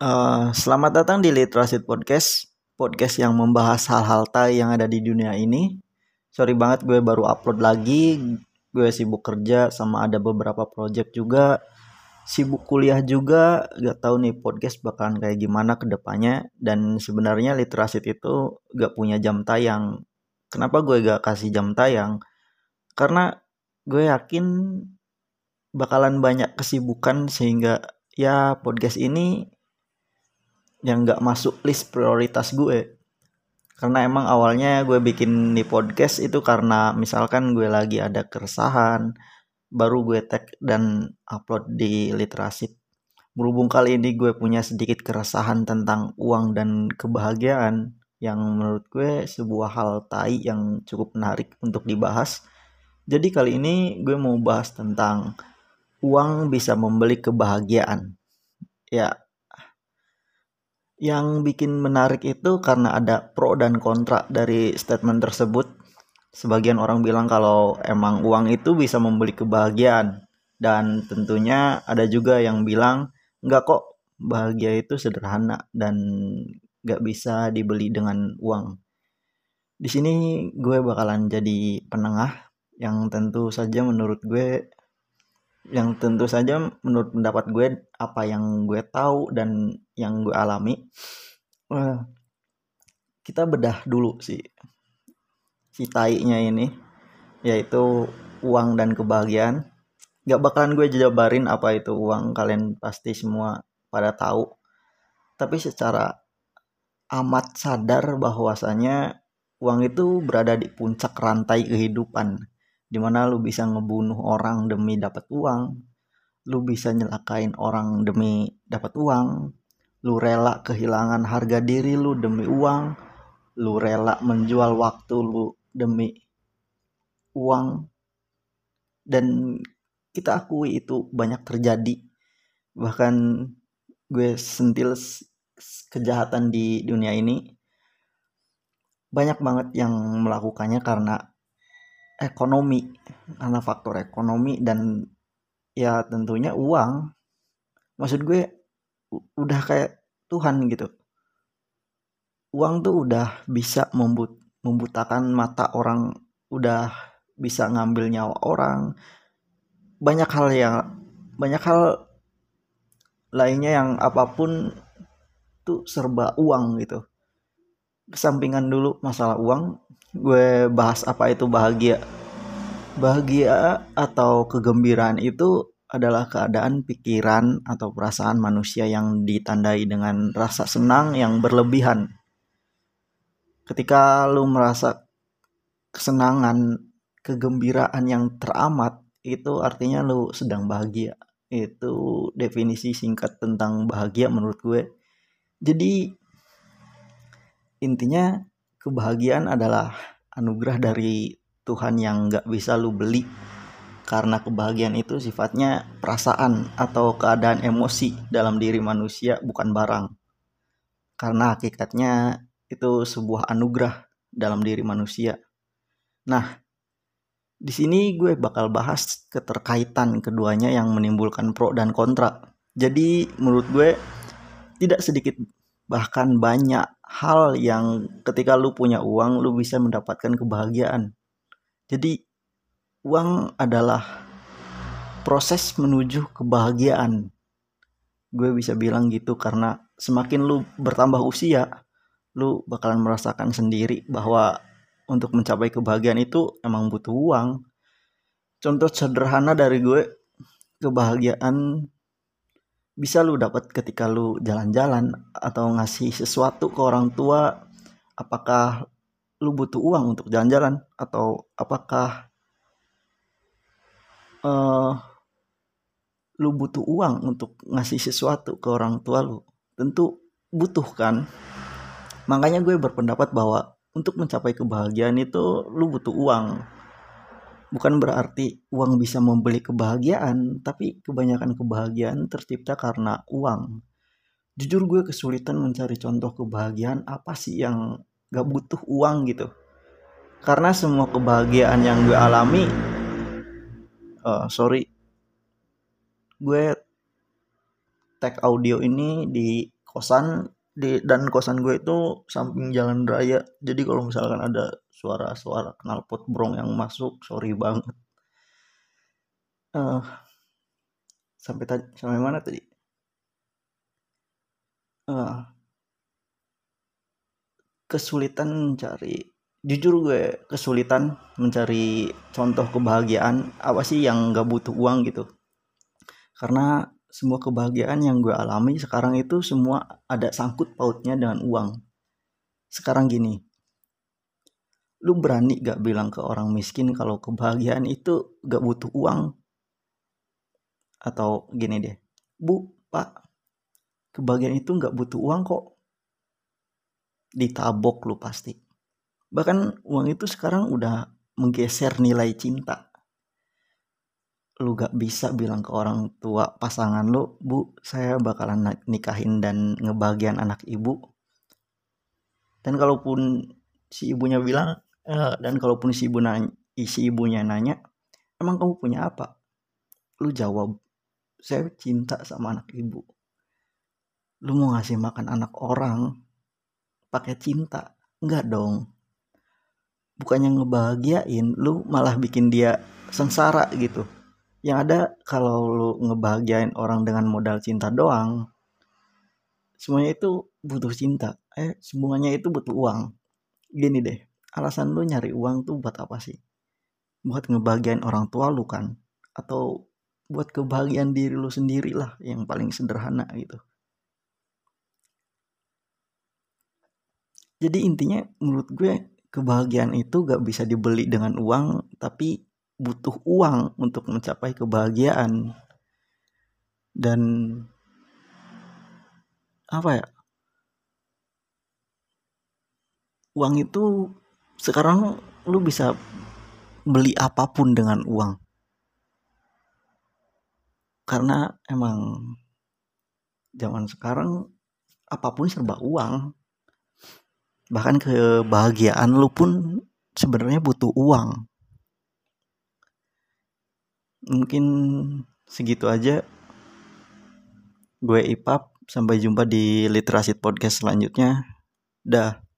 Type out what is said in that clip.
Uh, selamat datang di Literasi Podcast, podcast yang membahas hal-hal tai yang ada di dunia ini. Sorry banget gue baru upload lagi, gue sibuk kerja sama ada beberapa project juga, sibuk kuliah juga, gak tahu nih podcast bakalan kayak gimana ke depannya. Dan sebenarnya literasi itu gak punya jam tayang. Kenapa gue gak kasih jam tayang? Karena gue yakin bakalan banyak kesibukan sehingga ya podcast ini yang nggak masuk list prioritas gue. Karena emang awalnya gue bikin di podcast itu karena misalkan gue lagi ada keresahan baru gue tag dan upload di literasi. Berhubung kali ini gue punya sedikit keresahan tentang uang dan kebahagiaan yang menurut gue sebuah hal tai yang cukup menarik untuk dibahas. Jadi kali ini gue mau bahas tentang uang bisa membeli kebahagiaan. Ya yang bikin menarik itu karena ada pro dan kontra dari statement tersebut. Sebagian orang bilang kalau emang uang itu bisa membeli kebahagiaan. Dan tentunya ada juga yang bilang enggak kok bahagia itu sederhana dan gak bisa dibeli dengan uang. Di sini gue bakalan jadi penengah yang tentu saja menurut gue yang tentu saja menurut pendapat gue apa yang gue tahu dan yang gue alami uh, kita bedah dulu sih si tainya ini yaitu uang dan kebahagiaan. Gak bakalan gue jabarin apa itu uang kalian pasti semua pada tahu. Tapi secara amat sadar bahwasanya uang itu berada di puncak rantai kehidupan di mana lu bisa ngebunuh orang demi dapat uang lu bisa nyelakain orang demi dapat uang lu rela kehilangan harga diri lu demi uang. Lu rela menjual waktu lu demi uang. Dan kita akui itu banyak terjadi. Bahkan gue sentil kejahatan di dunia ini. Banyak banget yang melakukannya karena ekonomi karena faktor ekonomi dan ya tentunya uang. Maksud gue udah kayak Tuhan gitu. Uang tuh udah bisa membut membutakan mata orang udah bisa ngambil nyawa orang. Banyak hal yang banyak hal lainnya yang apa pun tuh serba uang gitu. Kesampingan dulu masalah uang gue bahas apa itu bahagia. Bahagia atau kegembiraan itu adalah keadaan pikiran atau perasaan manusia yang ditandai dengan rasa senang yang berlebihan. Ketika lu merasa kesenangan, kegembiraan yang teramat, itu artinya lu sedang bahagia. Itu definisi singkat tentang bahagia menurut gue. Jadi intinya kebahagiaan adalah anugerah dari Tuhan yang gak bisa lu beli karena kebahagiaan itu sifatnya perasaan atau keadaan emosi dalam diri manusia bukan barang. Karena hakikatnya itu sebuah anugerah dalam diri manusia. Nah di sini gue bakal bahas keterkaitan keduanya yang menimbulkan pro dan kontra. Jadi menurut gue tidak sedikit bahkan banyak hal yang ketika lu punya uang lu bisa mendapatkan kebahagiaan. Jadi uang adalah proses menuju kebahagiaan. Gue bisa bilang gitu karena semakin lu bertambah usia lu bakalan merasakan sendiri bahwa untuk mencapai kebahagiaan itu emang butuh uang. Contoh sederhana dari gue kebahagiaan bisa lu dapat ketika lu jalan-jalan atau ngasih sesuatu ke orang tua. Apakah lu butuh uang untuk jalan-jalan atau apakah uh, lu butuh uang untuk ngasih sesuatu ke orang tua lu tentu butuh kan makanya gue berpendapat bahwa untuk mencapai kebahagiaan itu lu butuh uang bukan berarti uang bisa membeli kebahagiaan, tapi kebanyakan kebahagiaan tercipta karena uang. Jujur gue kesulitan mencari contoh kebahagiaan apa sih yang gak butuh uang gitu. Karena semua kebahagiaan yang gue alami, uh, sorry, gue tag audio ini di kosan di dan kosan gue itu samping jalan raya. Jadi kalau misalkan ada suara-suara knalpot brong yang masuk sorry banget. Uh, sampai tadi sampai mana tadi? Uh, kesulitan mencari jujur gue kesulitan mencari contoh kebahagiaan apa sih yang gak butuh uang gitu karena semua kebahagiaan yang gue alami sekarang itu semua ada sangkut pautnya dengan uang. Sekarang gini, lu berani gak bilang ke orang miskin kalau kebahagiaan itu gak butuh uang? Atau gini deh, bu, pak, kebahagiaan itu gak butuh uang kok. Ditabok lu pasti. Bahkan uang itu sekarang udah menggeser nilai cinta lu gak bisa bilang ke orang tua pasangan lu, bu saya bakalan nikahin dan ngebagian anak ibu. Dan kalaupun si ibunya bilang, eh, dan kalaupun si ibu nanya, si ibunya nanya, emang kamu punya apa? Lu jawab, saya cinta sama anak ibu. Lu mau ngasih makan anak orang pakai cinta? Enggak dong. Bukannya ngebahagiain, lu malah bikin dia sengsara gitu. Yang ada kalau lu ngebahagiain orang dengan modal cinta doang semuanya itu butuh cinta. Eh semuanya itu butuh uang. Gini deh alasan lu nyari uang tuh buat apa sih? Buat ngebahagiain orang tua lu kan? Atau buat kebahagiaan diri lu sendiri lah yang paling sederhana gitu. Jadi intinya menurut gue kebahagiaan itu gak bisa dibeli dengan uang tapi butuh uang untuk mencapai kebahagiaan. Dan apa ya? Uang itu sekarang lu bisa beli apa pun dengan uang. Karena emang zaman sekarang apa pun serba uang bahkan kebahagiaan lu pun sebenarnya butuh uang. Mungkin segitu aja. Gue Ipap sampai jumpa di literasi podcast selanjutnya. Dah